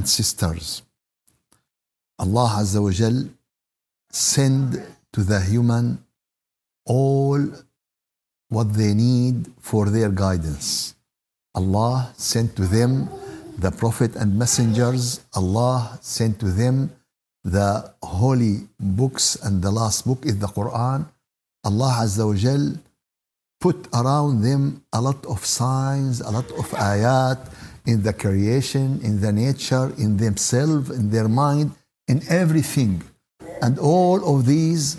and sisters, Allah Azza wa Jal send to the human all what they need for their guidance. Allah sent to them the prophet and messengers. Allah sent to them the holy books and the last book is the Quran. Allah Azza wa Jal put around them a lot of signs, a lot of ayat in the creation, in the nature, in themselves, in their mind, in everything. And all of these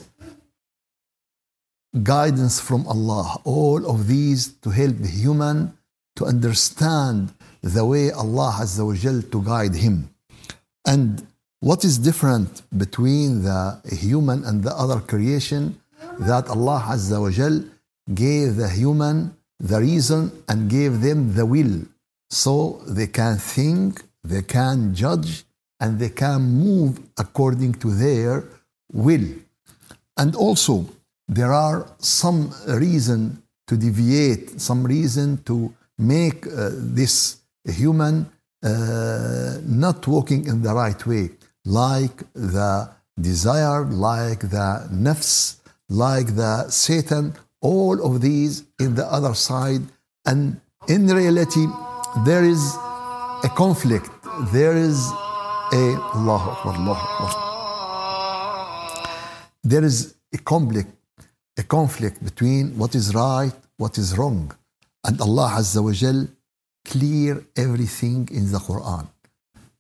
guidance from Allah, all of these to help the human to understand the way Allah Azza wa Jal to guide him. And what is different between the human and the other creation? That Allah Azza wa Jal gave the human the reason and gave them the will. So they can think, they can judge, and they can move according to their will. And also, there are some reason to deviate, some reason to make uh, this human uh, not walking in the right way, like the desire, like the nafs, like the Satan, all of these in the other side. And in reality, there is a conflict. There is a Allah Akbar, Allah Akbar. There is a conflict, a conflict between what is right, what is wrong. And Allah Azza wa Jal clear everything in the Quran.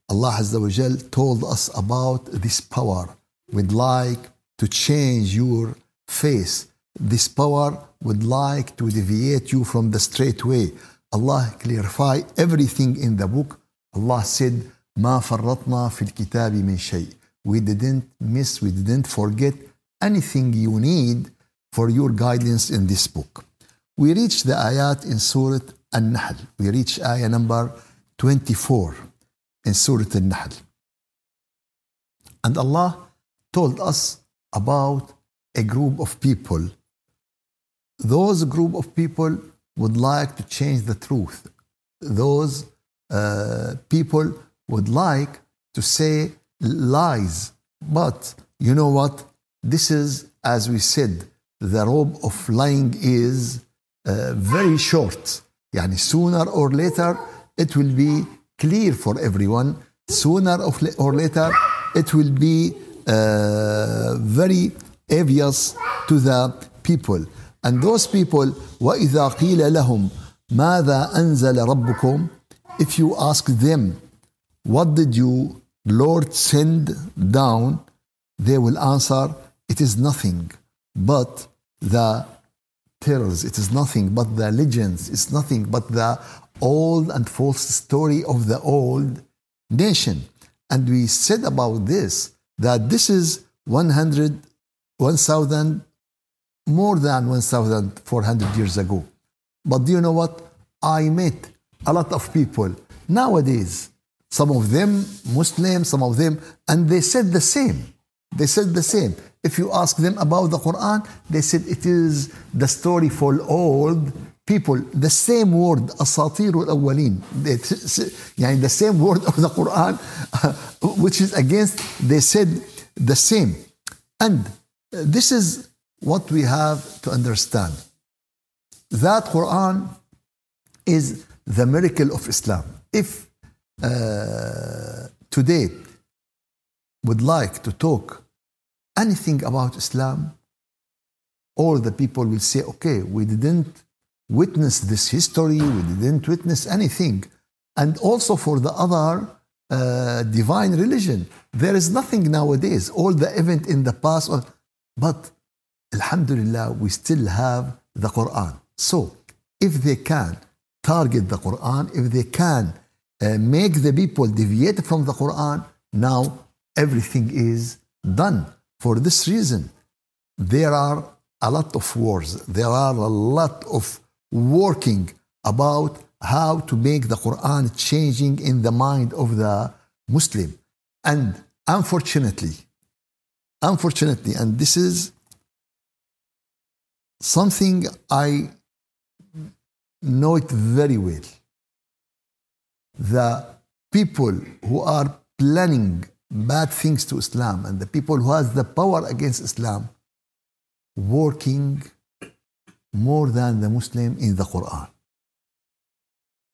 Allah Azza wa Jal told us about this power would like to change your face. This power would like to deviate you from the straight way. Allah clarify everything in the book. Allah said, ما فرطنا في الكتاب من شيء. We didn't miss, we didn't forget anything you need for your guidance in this book. We reach the ayat in Surah An-Nahl. We reach ayah number 24 in Surah An-Nahl. And Allah told us about a group of people. Those group of people would like to change the truth. Those uh, people would like to say lies. But you know what? This is, as we said, the robe of lying is uh, very short. Yani sooner or later, it will be clear for everyone. Sooner or later, it will be uh, very obvious to the people. And those people, وَإِذَا قِيلَ لَهُمْ مَاذَا أَنزَلَ رَبُّكُمْ If you ask them, what did you, Lord, send down? They will answer, it is nothing but the tales. It is nothing but the legends. It's nothing but the old and false story of the old nation. And we said about this that this is 100, 1,000, more than 1,400 years ago. But do you know what? I met a lot of people nowadays, some of them Muslim, some of them, and they said the same. They said the same. If you ask them about the Quran, they said it is the story for old people. The same word, asatir al-awwalin. The same word of the Quran, which is against, they said the same. And this is what we have to understand. That Quran is the miracle of Islam. If uh, today would like to talk anything about Islam, all the people will say, okay, we didn't witness this history, we didn't witness anything. And also for the other uh, divine religion, there is nothing nowadays. All the event in the past, but Alhamdulillah, we still have the Quran. So, if they can target the Quran, if they can uh, make the people deviate from the Quran, now everything is done. For this reason, there are a lot of wars, there are a lot of working about how to make the Quran changing in the mind of the Muslim. And unfortunately, unfortunately, and this is something I know it very well. The people who are planning bad things to Islam and the people who has the power against Islam working more than the Muslim in the Quran.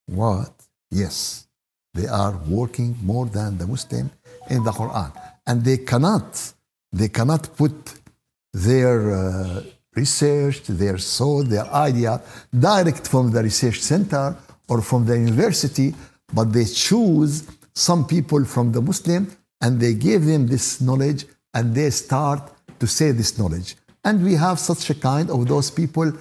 What? Yes, they are working more than the Muslim in the Quran, and they cannot, they cannot put their uh, research, their thought, their idea direct from the research center or from the university, but they choose some people from the Muslim and they give them this knowledge and they start to say this knowledge. And we have such a kind of those people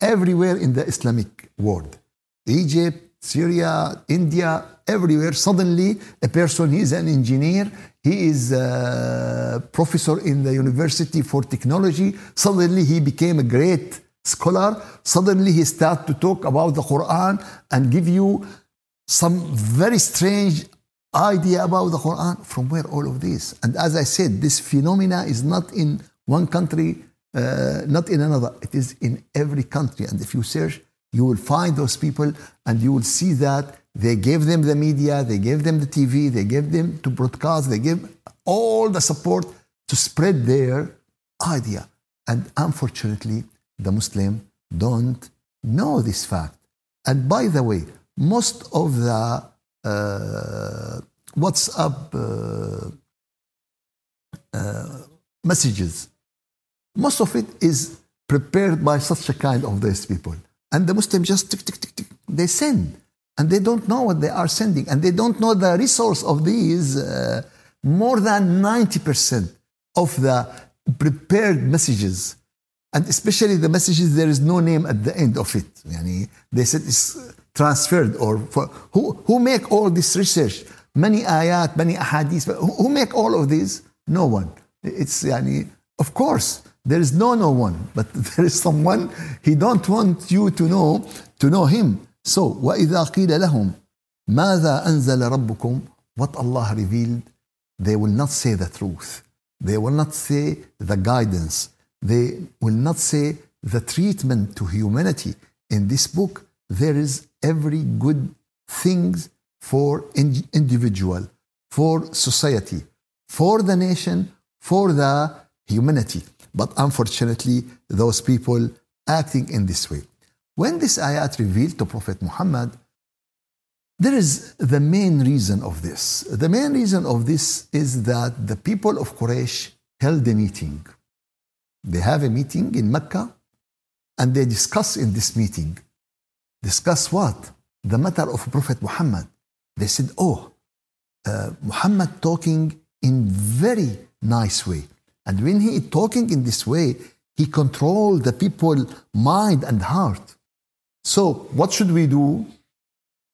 everywhere in the Islamic world. Egypt, Syria, India, everywhere. Suddenly, a person, is an engineer, he is a professor in the university for technology. Suddenly, he became a great scholar. Suddenly, he started to talk about the Quran and give you some very strange idea about the Quran. From where all of this? And as I said, this phenomena is not in one country, uh, not in another. It is in every country. And if you search, you will find those people and you will see that they gave them the media, they gave them the TV, they gave them to broadcast, they gave all the support to spread their idea. And unfortunately, the Muslim don't know this fact. And by the way, most of the uh, WhatsApp uh, uh, messages, most of it is prepared by such a kind of these people. And the Muslims just tick, tick, tick, tick, they send. And they don't know what they are sending. And they don't know the resource of these. Uh, more than 90% of the prepared messages, and especially the messages, there is no name at the end of it. Yani they said it's transferred or for, who, who make all this research? Many ayat, many ahadith, who, who make all of these? No one. It's yani, of course, there is no no one, but there is someone he don't want you to know to know him. So وإذا قيل لهم ماذا أنزل ربكم what Allah revealed they will not say the truth they will not say the guidance they will not say the treatment to humanity in this book there is every good things for individual for society for the nation for the humanity but unfortunately, those people acting in this way. When this ayat revealed to Prophet Muhammad, there is the main reason of this. The main reason of this is that the people of Quraysh held a meeting. They have a meeting in Mecca and they discuss in this meeting. Discuss what? The matter of Prophet Muhammad. They said, oh, uh, Muhammad talking in very nice way. And when he is talking in this way, he controls the people mind and heart. So what should we do?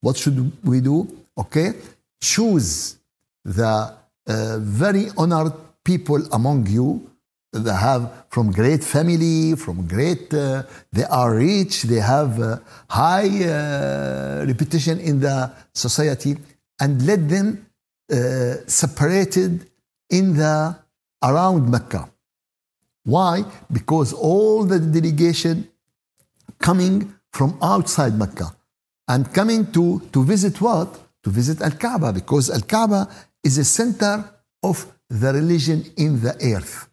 What should we do? Okay, choose the uh, very honored people among you they have from great family, from great, uh, they are rich, they have uh, high uh, reputation in the society, and let them uh, separated in the around Mecca. Why? Because all the delegation coming from outside Mecca and coming to, to visit what? To visit Al Kaaba because Al Kaaba is a center of the religion in the earth.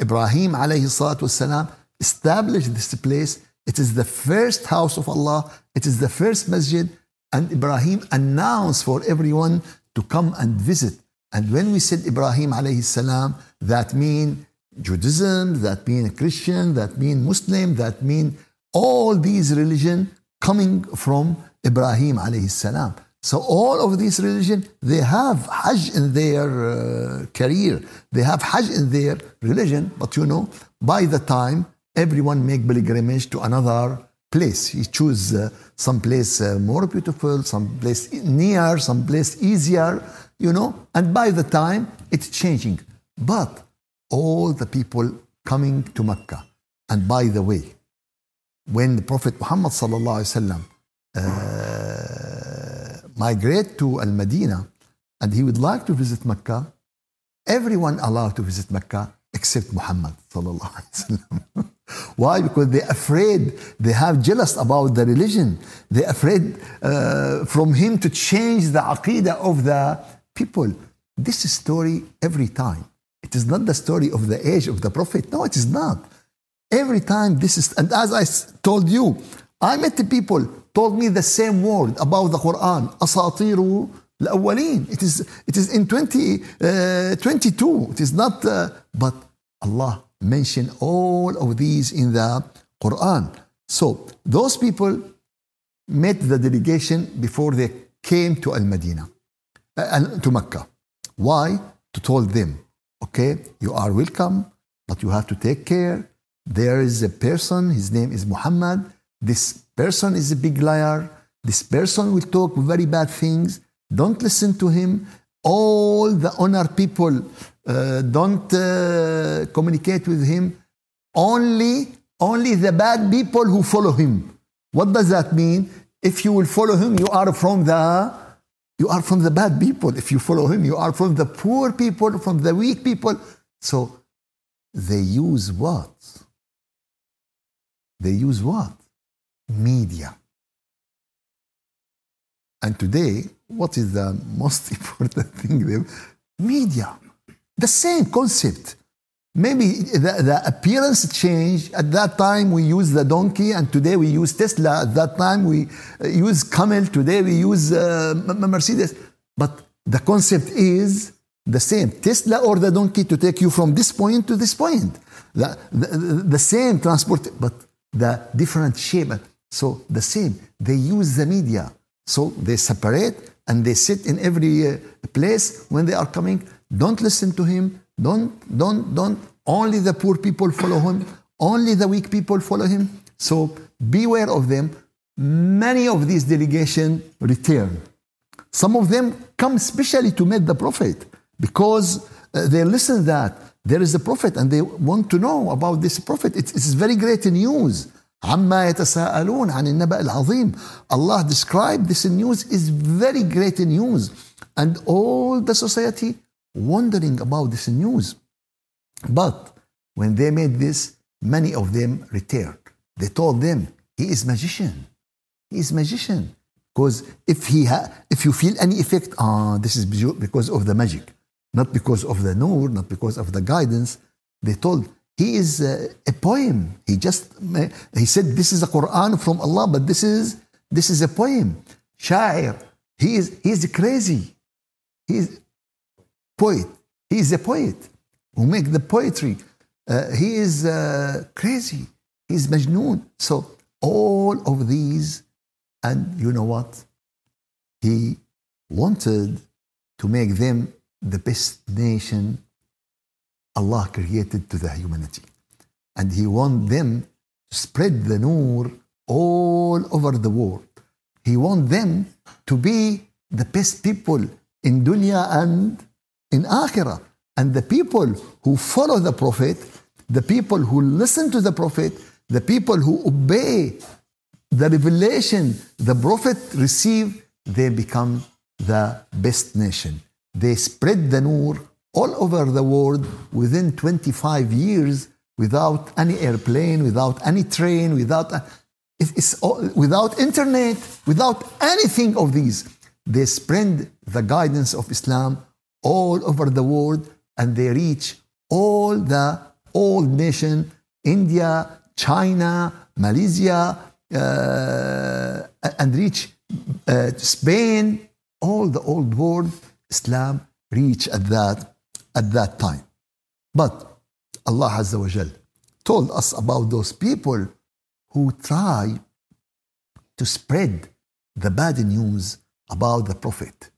Ibrahim alayhi salatu wasalam established this place. It is the first house of Allah. It is the first masjid. And Ibrahim announced for everyone to come and visit. And when we said Ibrahim alayhi salam, that mean Judaism, that mean Christian, that mean Muslim, that mean all these religion coming from Ibrahim alayhi salam. So all of these religion, they have Hajj in their uh, career. They have Hajj in their religion. But you know, by the time everyone make pilgrimage to another place, he choose uh, some place uh, more beautiful, some place near, some place easier, you know. And by the time it's changing. But all the people coming to Mecca, and by the way, when the Prophet Muhammad sallallahu uh, migrate to Al Medina, and he would like to visit Mecca, everyone allowed to visit Mecca except Muhammad Why? Because they're afraid. They have jealous about the religion. They're afraid uh, from him to change the aqidah of the people. This story every time. It is not the story of the age of the Prophet. No, it is not. Every time this is, and as I told you, I met the people told me the same word about the Quran. Asatiru الأولين. It is, it is in 20, uh, 22. It is not, uh, but Allah mentioned all of these in the Quran. So those people met the delegation before they came to Al Uh, to Mecca. Why? To told them, okay, you are welcome, but you have to take care. There is a person, his name is Muhammad. This person is a big liar. This person will talk very bad things. Don't listen to him. All the honor people uh, don't uh, communicate with him. Only, only the bad people who follow him. What does that mean? If you will follow him, you are from the you are from the bad people. If you follow him, you are from the poor people, from the weak people. So they use what? They use what? Media. And today, what is the most important thing? Media. The same concept. Maybe the, the appearance changed. At that time, we used the donkey, and today we use Tesla. At that time, we uh, use camel. Today, we use uh, Mercedes. But the concept is the same Tesla or the donkey to take you from this point to this point. The, the, the same transport, but the different shape. So the same. They use the media. So they separate and they sit in every uh, place when they are coming. Don't listen to him. Don't, don't, don't. Only the poor people follow him. Only the weak people follow him. So beware of them. Many of these delegation return. Some of them come specially to meet the prophet because uh, they listen that there is a prophet and they want to know about this prophet. It's, it's very great news. عما يتساءلون عن النبأ العظيم Allah described this news is very great news and all the society wondering about this news but when they made this many of them returned they told them he is magician he is magician because if he ha- if you feel any effect ah this is because of the magic not because of the nur not because of the guidance they told he is a, a poem. He just he said this is a Quran from Allah, but this is this is a poem. Sha'ir. He is he is crazy. He is poet. He is a poet who make the poetry. Uh, he is uh, crazy. He is majnoon. So all of these, and you know what? He wanted to make them the best nation Allah created to the humanity. And He want them to spread the nur all over the world. He want them to be the best people in dunya and in akhirah. And the people who follow the Prophet, the people who listen to the Prophet, the people who obey the revelation the Prophet received, they become the best nation. They spread the nur all over the world within 25 years without any airplane, without any train, without, uh, it's all, without internet, without anything of these. They spread the guidance of Islam all over the world and they reach all the old nation, India, China, Malaysia, uh, and reach uh, Spain, all the old world, Islam reach at that at that time. But Allah Azza wa told us about those people who try to spread the bad news about the Prophet,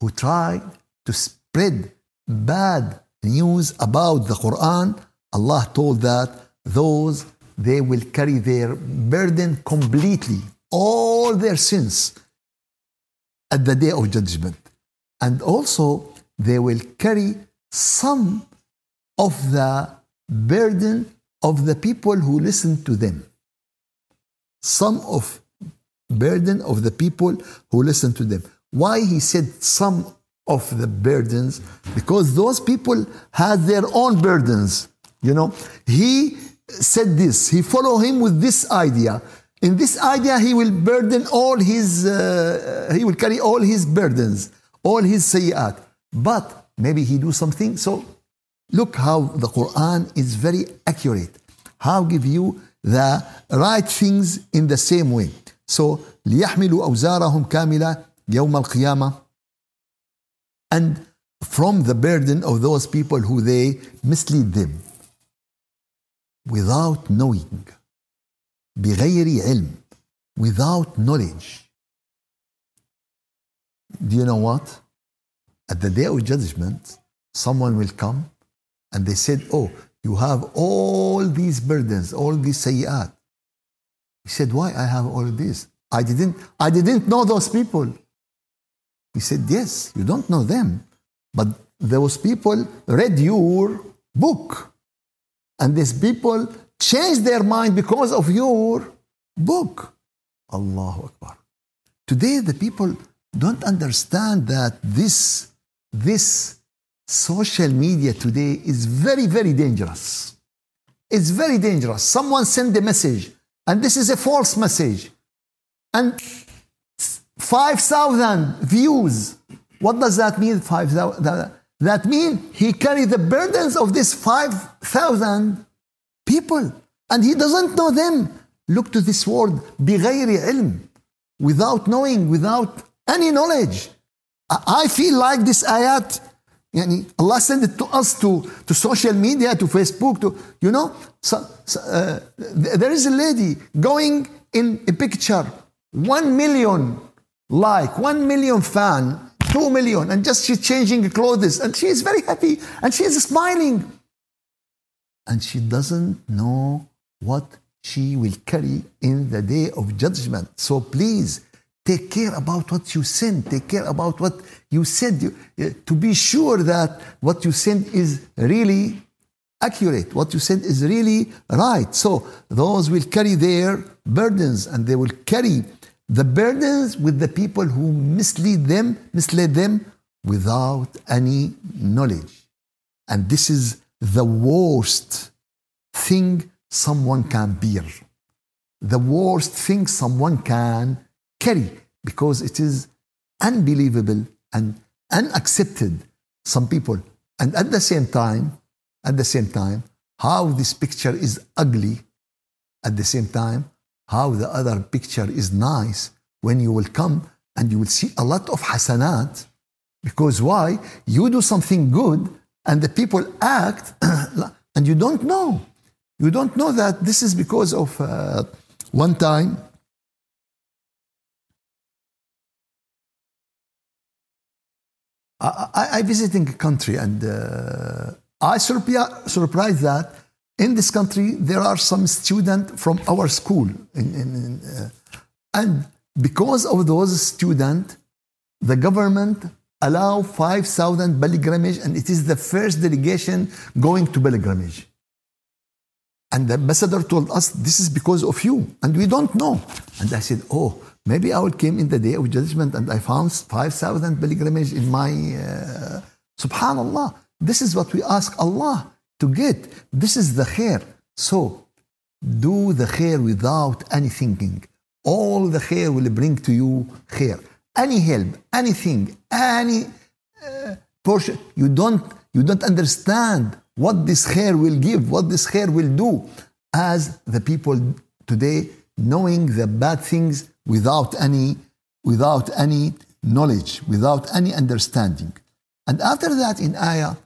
who try to spread bad news about the Quran. Allah told that those they will carry their burden completely, all their sins at the day of judgment. And also they will carry some of the burden of the people who listen to them. Some of burden of the people who listen to them. Why he said some of the burdens because those people had their own burdens. You know, he said this, he follow him with this idea. In this idea, he will burden all his, uh, he will carry all his burdens, all his sayyat. But maybe he do something. So look how the Quran is very accurate. How give you the right things in the same way. So ليحملوا أوزارهم كاملة يوم القيامة and from the burden of those people who they mislead them without knowing بغير علم without knowledge do you know what at the day of judgment someone will come and they said oh you have all these burdens all these sayyat he said why i have all this i didn't i didn't know those people he said yes you don't know them but those people read your book and these people changed their mind because of your book. Allahu Akbar. Today, the people don't understand that this, this social media today is very, very dangerous. It's very dangerous. Someone sent a message, and this is a false message. And 5,000 views. What does that mean, 5,000? That means he carried the burdens of these 5,000 people and he doesn't know them. Look to this word, بغير علم, without knowing, without any knowledge. I feel like this ayat, yani Allah sent it to us to, to social media, to Facebook, to, you know, so, so, uh, there is a lady going in a picture, one million like, one million fan, 2 million, and just she's changing clothes, and she is very happy, and she is smiling. And she doesn't know what she will carry in the day of judgment. So please, take care about what you send. Take care about what you said uh, to be sure that what you send is really accurate. What you said is really right. So those will carry their burdens and they will carry the burdens with the people who mislead them, mislead them without any knowledge. And this is the worst thing someone can bear. The worst thing someone can carry because it is unbelievable and unaccepted. Some people, and at the same time, at the same time, how this picture is ugly, at the same time, how the other picture is nice when you will come and you will see a lot of hasanat. Because why? You do something good and the people act and you don't know. You don't know that this is because of uh, one time. I, I, I visiting a country and uh, I surprised that in this country, there are some students from our school. In, in, in, uh, and because of those students, the government allow 5,000 pilgrimage, and it is the first delegation going to pilgrimage. And the ambassador told us, this is because of you. And we don't know. And I said, oh, maybe I will come in the day of judgment and I found 5,000 pilgrimage in my... Uh, Subhanallah. This is what we ask Allah to get. This is the khair. So do the khair without any thinking. All the khair will bring to you khair. Any help, anything, any uh, portion, you don't, you don't understand what this khair will give, what this khair will do. As the people today knowing the bad things without any, without any knowledge, without any understanding. And after that in ayah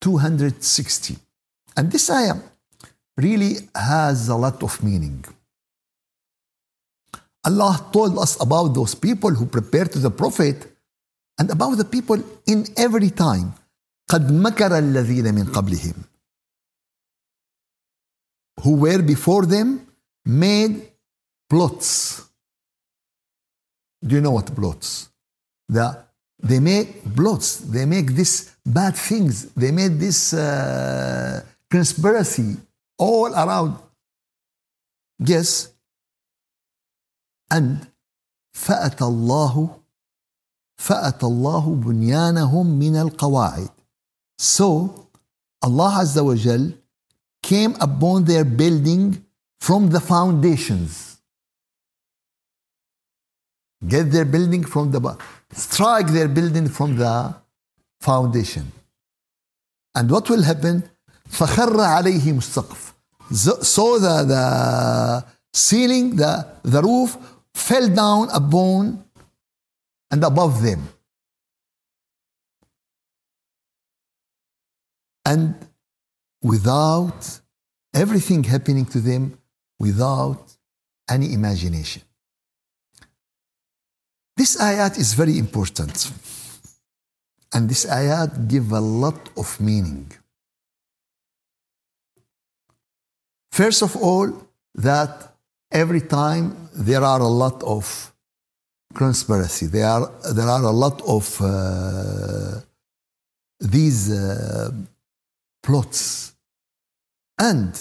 260, and this ayah really has a lot of meaning. Allah told us about those people who prepared to the Prophet and about the people in every time. قد مكر الذين من قبلهم who were before them made plots. Do you know what plots? The, they make plots. They make these bad things. They made this uh, conspiracy all around. Yes. And فأتى الله فأتى الله بنيانهم من القواعد. So Allah Azza wa Jal came upon their building from the foundations. Get their building from the strike their building from the foundation. And what will happen? فخر عليهم السقف. So the, the ceiling, the, the roof fell down upon and above them. And without everything happening to them, without any imagination. This ayat is very important. And this ayat give a lot of meaning. First of all, that every time there are a lot of conspiracy, there are, there are a lot of uh, these uh, plots. And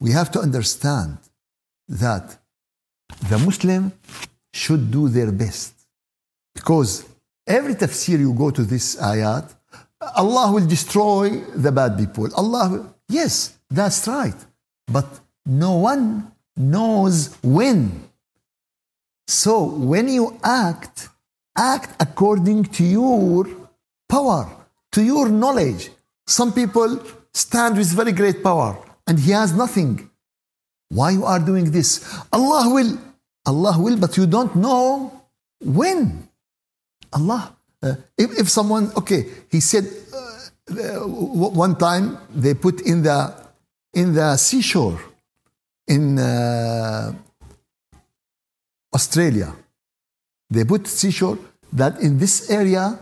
we have to understand that the Muslim should do their best. Because every tafsir you go to this ayat, Allah will destroy the bad people. Allah, yes, that's right. But no one knows when. So when you act, act according to your power, to your knowledge. Some people stand with very great power and he has nothing. Why you are doing this? Allah will, Allah will, but you don't know when. Allah, uh, if, if someone, okay, he said uh, one time they put in the in the seashore in uh, Australia. They put seashore that in this area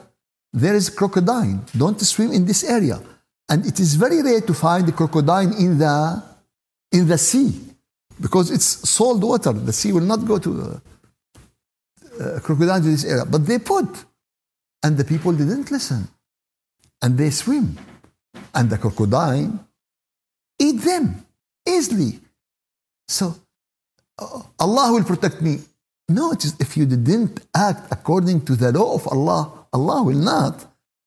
there is crocodile. Don't swim in this area. And it is very rare to find the crocodile in the in the sea because it's salt water. The sea will not go to uh, uh, crocodile to this area. But they put, and the people didn't listen, and they swim, and the crocodile eat them easily. So uh, Allah will protect me. No, it is if you didn't act according to the law of Allah, Allah will not.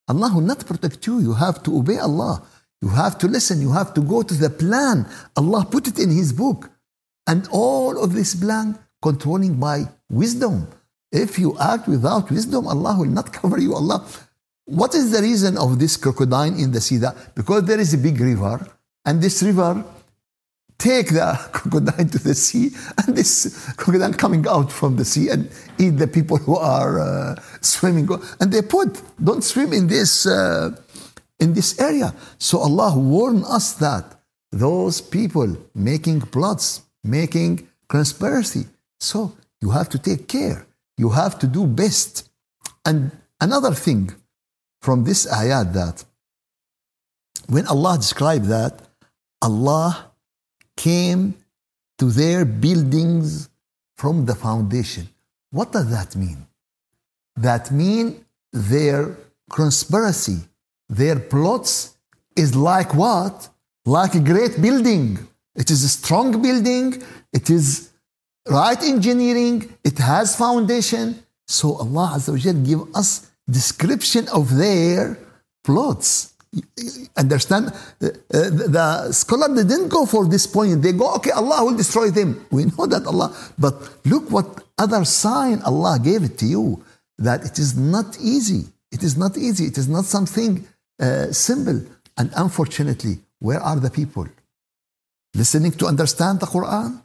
Allah will not protect you. You have to obey Allah. You have to listen. You have to go to the plan. Allah put it in His book. And all of this plan controlling by wisdom. If you act without wisdom, Allah will not cover you. Allah. What is the reason of this crocodile in the sea? Because there is a big river, and this river take the crocodile to the sea, and this crocodile coming out from the sea and eat the people who are uh, swimming. And they put, don't swim in this, uh, in this area. So Allah warned us that those people making plots, making conspiracy. So you have to take care. You have to do best. And another thing from this ayat that when Allah described that, Allah came to their buildings from the foundation. What does that mean? That mean their conspiracy, their plots is like what? Like a great building. It is a strong building. It is right engineering. It has foundation. So Allah Azza wa give us description of their plots understand? The, the scholar didn't go for this point. They go okay allah will destroy them. We know that allah but look what other sign allah gave it to you that it is not easy. It is not easy. It is not something uh, simple. And unfortunately where are the people? Listening to understand the quran?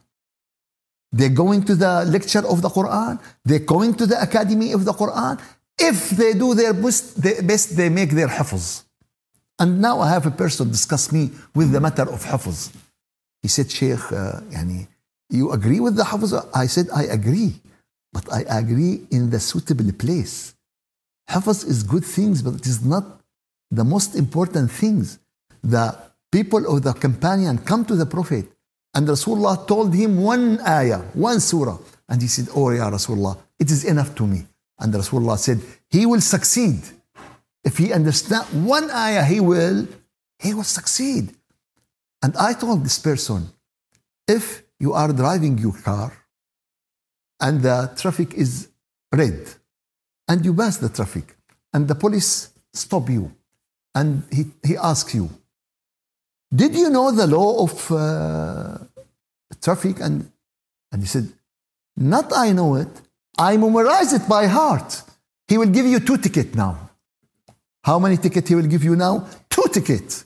They're going to the lecture of the quran? They're going to the academy of the quran? If they do their best, best they make their hafz and now I have a person discuss me with the matter of Hafiz. He said, Sheikh, uh, yani, you agree with the Hafiz? I said, I agree. But I agree in the suitable place. Hafiz is good things, but it is not the most important things. The people of the companion come to the Prophet and Rasulullah told him one ayah, one surah. And he said, Oh, Ya Rasulullah, it is enough to me. And Rasulullah said, He will succeed if he understands one ayah, he will, he will succeed. And I told this person, if you are driving your car and the traffic is red and you pass the traffic and the police stop you and he, he asks you, did you know the law of uh, traffic? And, and he said, not I know it. I memorize it by heart. He will give you two tickets now. How many tickets he will give you now? Two tickets.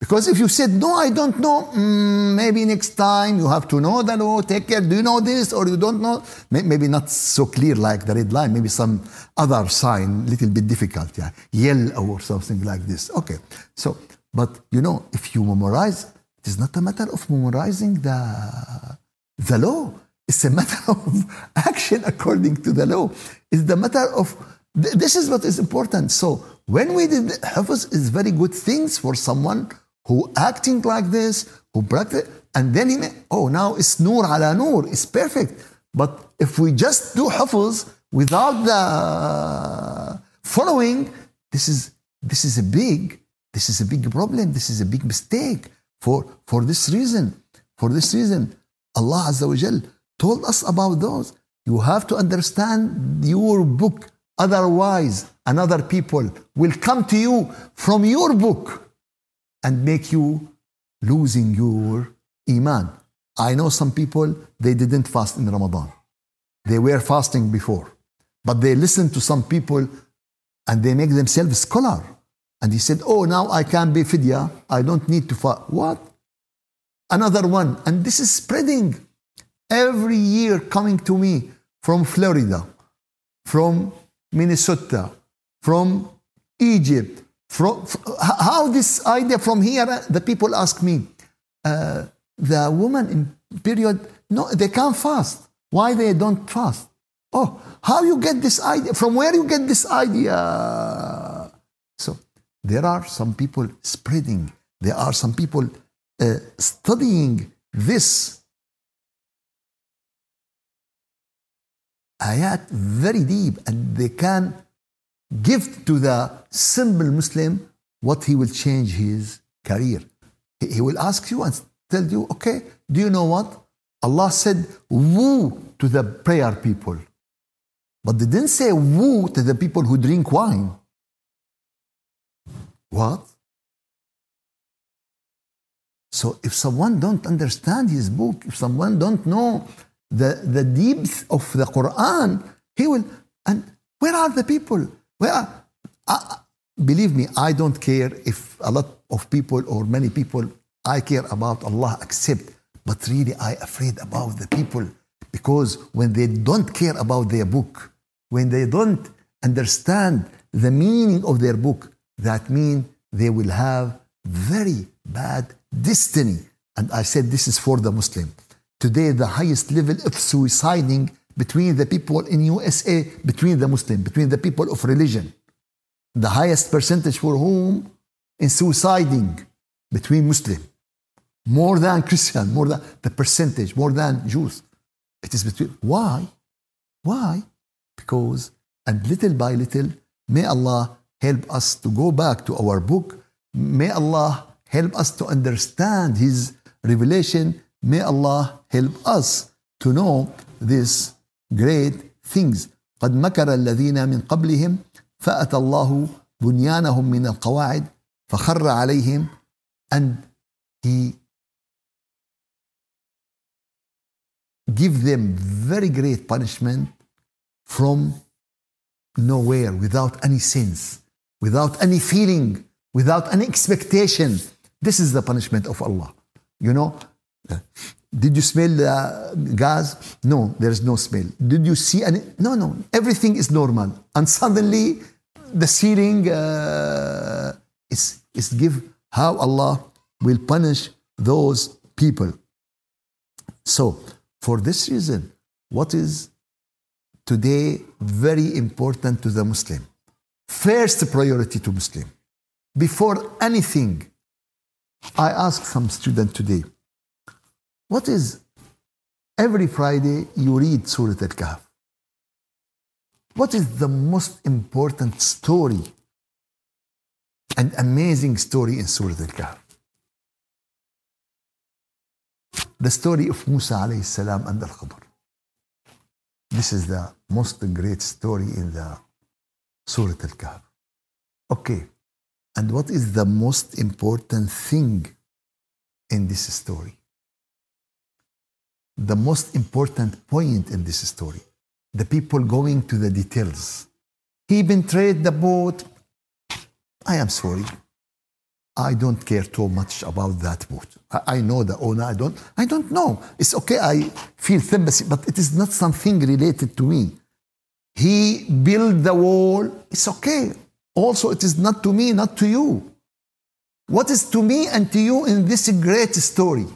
Because if you said, no, I don't know, mm, maybe next time you have to know the law, take care, do you know this or you don't know? Maybe not so clear like the red line, maybe some other sign, little bit difficult, yeah, yell or something like this. Okay, so, but you know, if you memorize, it is not a matter of memorizing the, the law. It's a matter of action according to the law. It's the matter of, this is what is important. So when we did Hafiz is very good things for someone who acting like this, who practice, and then he may, oh, now it's nur ala nur, it's perfect. But if we just do hafiz without the following, this is this is a big this is a big problem. This is a big mistake for for this reason. For this reason, Allah Azza wa told us about those. You have to understand your book. Otherwise, another people will come to you from your book and make you losing your iman. I know some people, they didn't fast in Ramadan. They were fasting before. But they listen to some people and they make themselves scholar. And he said, oh, now I can be fidya. I don't need to fast. What? Another one. And this is spreading every year coming to me from Florida, from Minnesota, from Egypt, from, how this idea from here, the people ask me, uh, the woman in period, no, they can't fast. Why they don't fast? Oh, how you get this idea? From where you get this idea? So there are some people spreading. There are some people uh, studying this ayat very deep, and they can give to the simple Muslim what he will change his career. He will ask you and tell you, okay, do you know what? Allah said woo to the prayer people. But they didn't say woo to the people who drink wine. What? So if someone don't understand his book, if someone don't know the, the depth of the Quran, he will, and where are the people? Well, I, believe me, I don't care if a lot of people or many people, I care about Allah accept, but really I afraid about the people because when they don't care about their book, when they don't understand the meaning of their book, that means they will have very bad destiny. And I said this is for the Muslim. Today, the highest level of suiciding between the people in USA, between the Muslim, between the people of religion. The highest percentage for whom in suiciding between Muslim. More than Christian, more than the percentage, more than Jews. It is between. Why? Why? Because, and little by little, may Allah help us to go back to our book. May Allah help us to understand His revelation. May Allah help us to know this great things قد مكر الذين من قبلهم فأتى الله بنيانهم من القواعد فخر عليهم and he give them very great punishment from nowhere without any sense without any feeling without any expectation this is the punishment of Allah you know Did you smell the gas? No, there is no smell. Did you see any? No, no. Everything is normal. And suddenly, the ceiling uh, is, is give how Allah will punish those people. So, for this reason, what is today very important to the Muslim? First priority to Muslim. Before anything, I ask some student today, what is every Friday you read Surah Al Kahf? What is the most important story and amazing story in Surah Al Kahf? The story of Musa alayhi salam and Al Khadr. This is the most great story in the Surah Al-Kahf. Okay. And what is the most important thing in this story? The most important point in this story. The people going to the details. He betrayed the boat. I am sorry. I don't care too much about that boat. I, I know the owner. I don't. I don't know. It's okay. I feel sympathy, but it is not something related to me. He built the wall. It's okay. Also, it is not to me, not to you. What is to me and to you in this great story?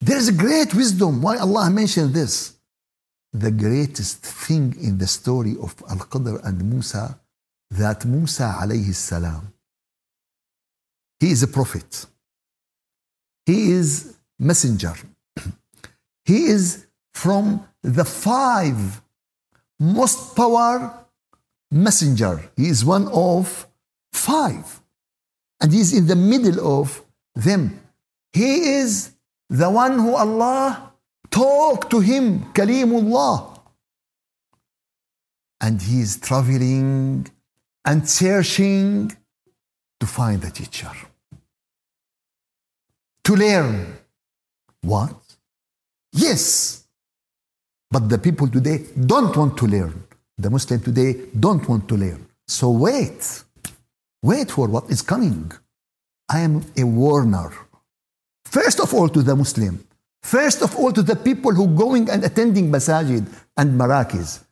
There is a great wisdom. Why Allah mentioned this? The greatest thing in the story of Al Khidr and Musa that Musa alayhi salam, he is a prophet. He is messenger. he is from the five most power messenger. He is one of five. And he's in the middle of them. He is the one who Allah talked to him, Kalimullah. And he is traveling and searching to find the teacher. To learn. What? Yes. But the people today don't want to learn. The Muslim today don't want to learn. So wait. Wait for what is coming. I am a warner. First of all to the Muslim. First of all to the people who going and attending masajid and marakis.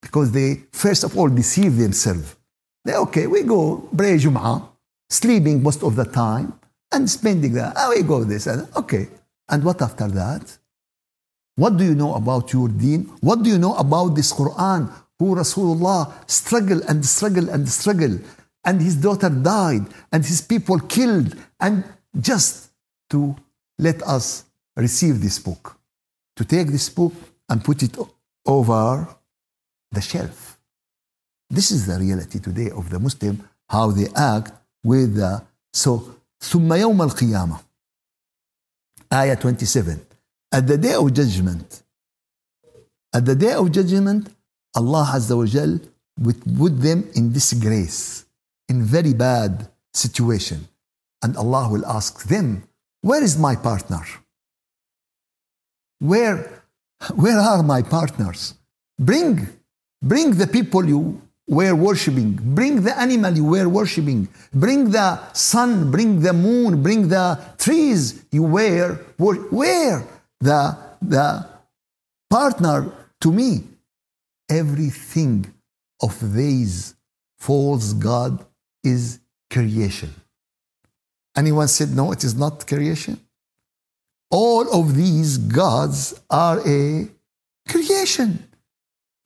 Because they first of all deceive themselves. They okay, we go pray Jum'ah, sleeping most of the time, and spending that. Oh, we go this and okay. And what after that? What do you know about your deen? What do you know about this Quran? who Rasulullah struggle and struggle and struggle. and his daughter died, and his people killed, and just to let us receive this book, to take this book and put it over the shelf. This is the reality today of the Muslim, how they act with the so ثم يوم القيامة Ayah 27 At the day of judgment At the day of judgment Allah Azza wa Jal would put them in disgrace, in very bad situation. And Allah will ask them, where is my partner? Where, where are my partners? Bring, bring the people you were worshipping. Bring the animal you were worshipping. Bring the sun, bring the moon, bring the trees you were. Where the, the partner to me? everything of these false God is creation. Anyone said, no, it is not creation? All of these gods are a creation.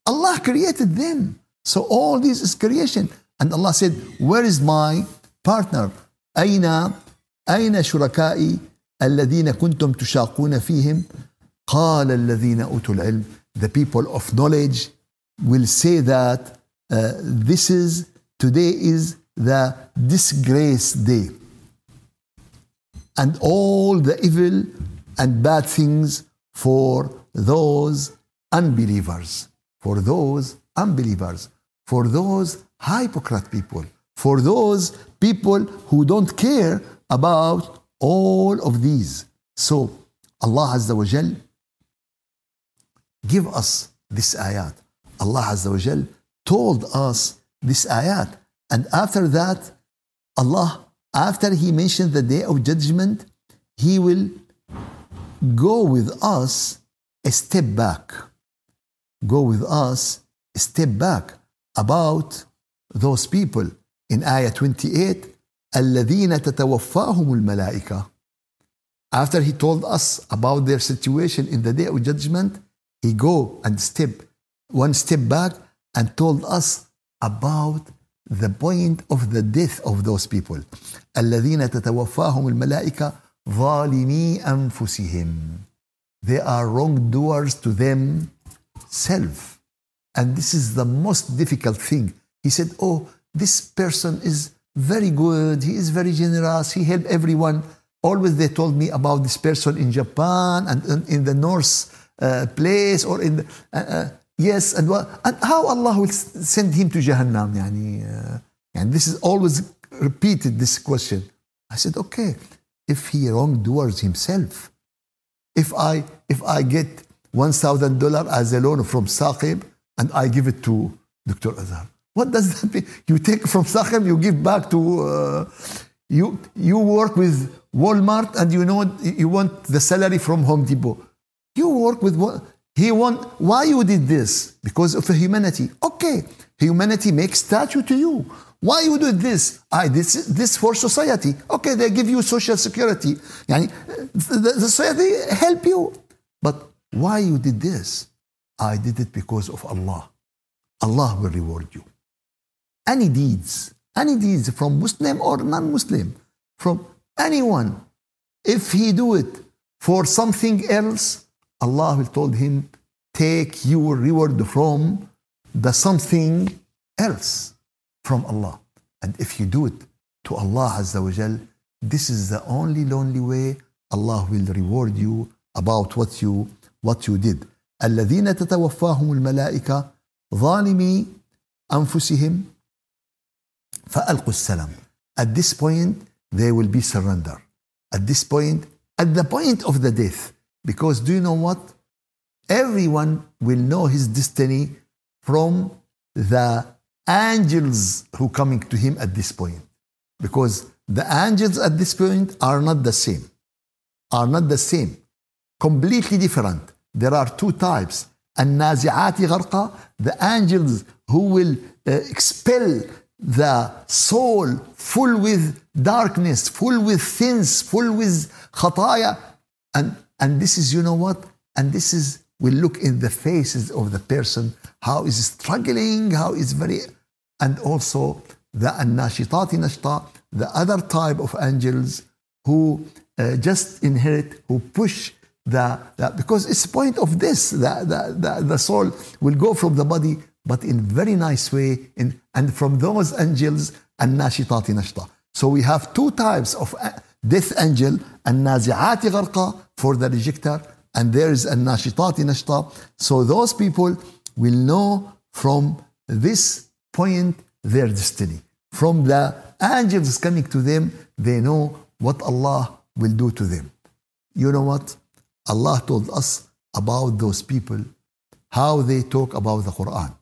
Allah created them. So all this is creation. And Allah said, Where is my partner? أين أين شركائي الذين كنتم تشاقون فيهم؟ قال الذين أوتوا العلم The people of knowledge will say that uh, this is today is the disgrace day and all the evil and bad things for those unbelievers for those unbelievers for those hypocrite people for those people who don't care about all of these so allah azza wa jal give us this ayat Allah Azza wa Jal told us this ayat. And after that, Allah, after He mentioned the day of judgment, He will go with us a step back. Go with us a step back about those people. In ayah 28, الذين تتوفاهم الملائكة. After he told us about their situation in the day of judgment, he go and step one step back and told us about the point of the death of those people الذين تتوفاهم الملائكة ظالمي أنفسهم they are wrongdoers to themselves and this is the most difficult thing he said oh this person is very good he is very generous he helped everyone always they told me about this person in japan and in the north uh, place or in the, uh, uh, Yes, and, and how Allah will send him to Jahannam? Yani, uh, and this is always repeated, this question. I said, okay, if he wrongdoers himself, if I, if I get $1,000 as a loan from Saqib and I give it to Dr. Azhar, what does that mean? You take from Saqib, you give back to, uh, you, you work with Walmart and you know you want the salary from Home Depot. You work with, he want, why you did this? Because of humanity. Okay, humanity makes statue to you. Why you do this? I this this for society. Okay, they give you social security. The society help you. But why you did this? I did it because of Allah. Allah will reward you. Any deeds, any deeds from Muslim or non-Muslim, from anyone, if he do it for something else, Allah will told him, take your reward from the something else from Allah. And if you do it to Allah Azza wa Jal, this is the only lonely way Allah will reward you about what you what you did. الذين تتوفاهم الملائكة ظالمي أنفسهم فألقوا السلام. At this point, they will be surrender. At this point, at the point of the death, because do you know what? Everyone will know his destiny from the angels who coming to him at this point. Because the angels at this point are not the same. Are not the same. Completely different. There are two types. النازعات غرقا, the angels who will uh, expel the soul full with darkness, full with sins, full with khataya, and and this is, you know what? And this is, we look in the faces of the person, how is struggling, how is very, and also the annashitati nashta, the other type of angels who uh, just inherit, who push the, the, because it's point of this, the, the, the, the soul will go from the body, but in very nice way, in, and from those angels, annashitati nashta. So we have two types of death angel, النازعات غرقا for the rejecter, and there is الناشطات نشطا. So those people will know from this point their destiny. From the angels coming to them, they know what Allah will do to them. You know what? Allah told us about those people, how they talk about the Quran,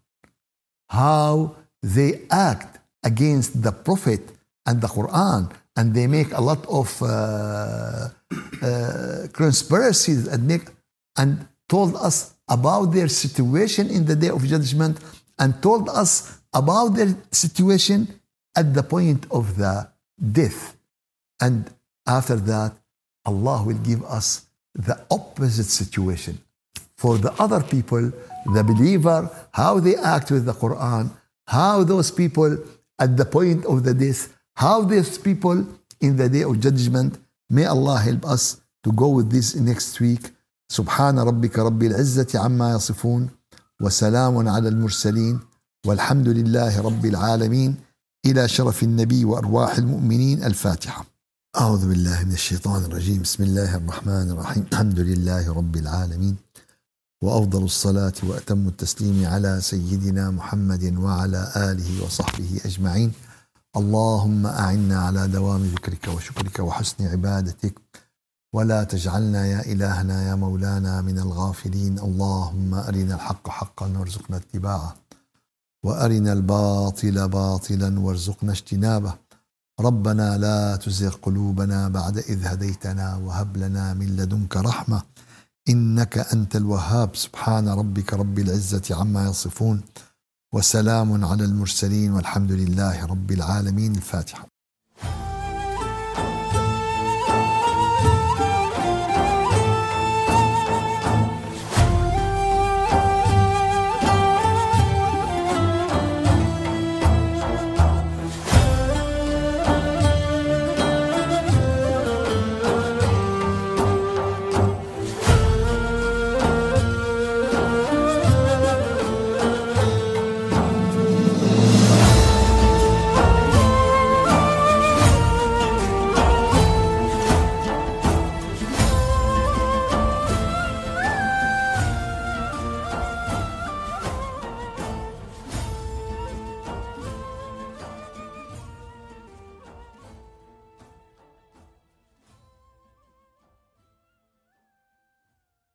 how they act against the Prophet and the Quran, and they make a lot of uh, uh, conspiracies and, make, and told us about their situation in the day of judgment and told us about their situation at the point of the death. And after that, Allah will give us the opposite situation. For the other people, the believer, how they act with the Quran, how those people at the point of the death how these people in the day of judgment, may Allah help us to go with this next week. سبحان ربك رب العزة عما يصفون وسلام على المرسلين والحمد لله رب العالمين إلى شرف النبي وأرواح المؤمنين الفاتحة أعوذ بالله من الشيطان الرجيم بسم الله الرحمن الرحيم الحمد لله رب العالمين وأفضل الصلاة وأتم التسليم على سيدنا محمد وعلى آله وصحبه أجمعين اللهم أعنا على دوام ذكرك وشكرك وحسن عبادتك. ولا تجعلنا يا إلهنا يا مولانا من الغافلين. اللهم أرنا الحق حقا وارزقنا اتباعه. وأرنا الباطل باطلا وارزقنا اجتنابه. ربنا لا تزغ قلوبنا بعد إذ هديتنا وهب لنا من لدنك رحمة. إنك أنت الوهاب. سبحان ربك رب العزة عما يصفون. وسلام على المرسلين والحمد لله رب العالمين. الفاتحة.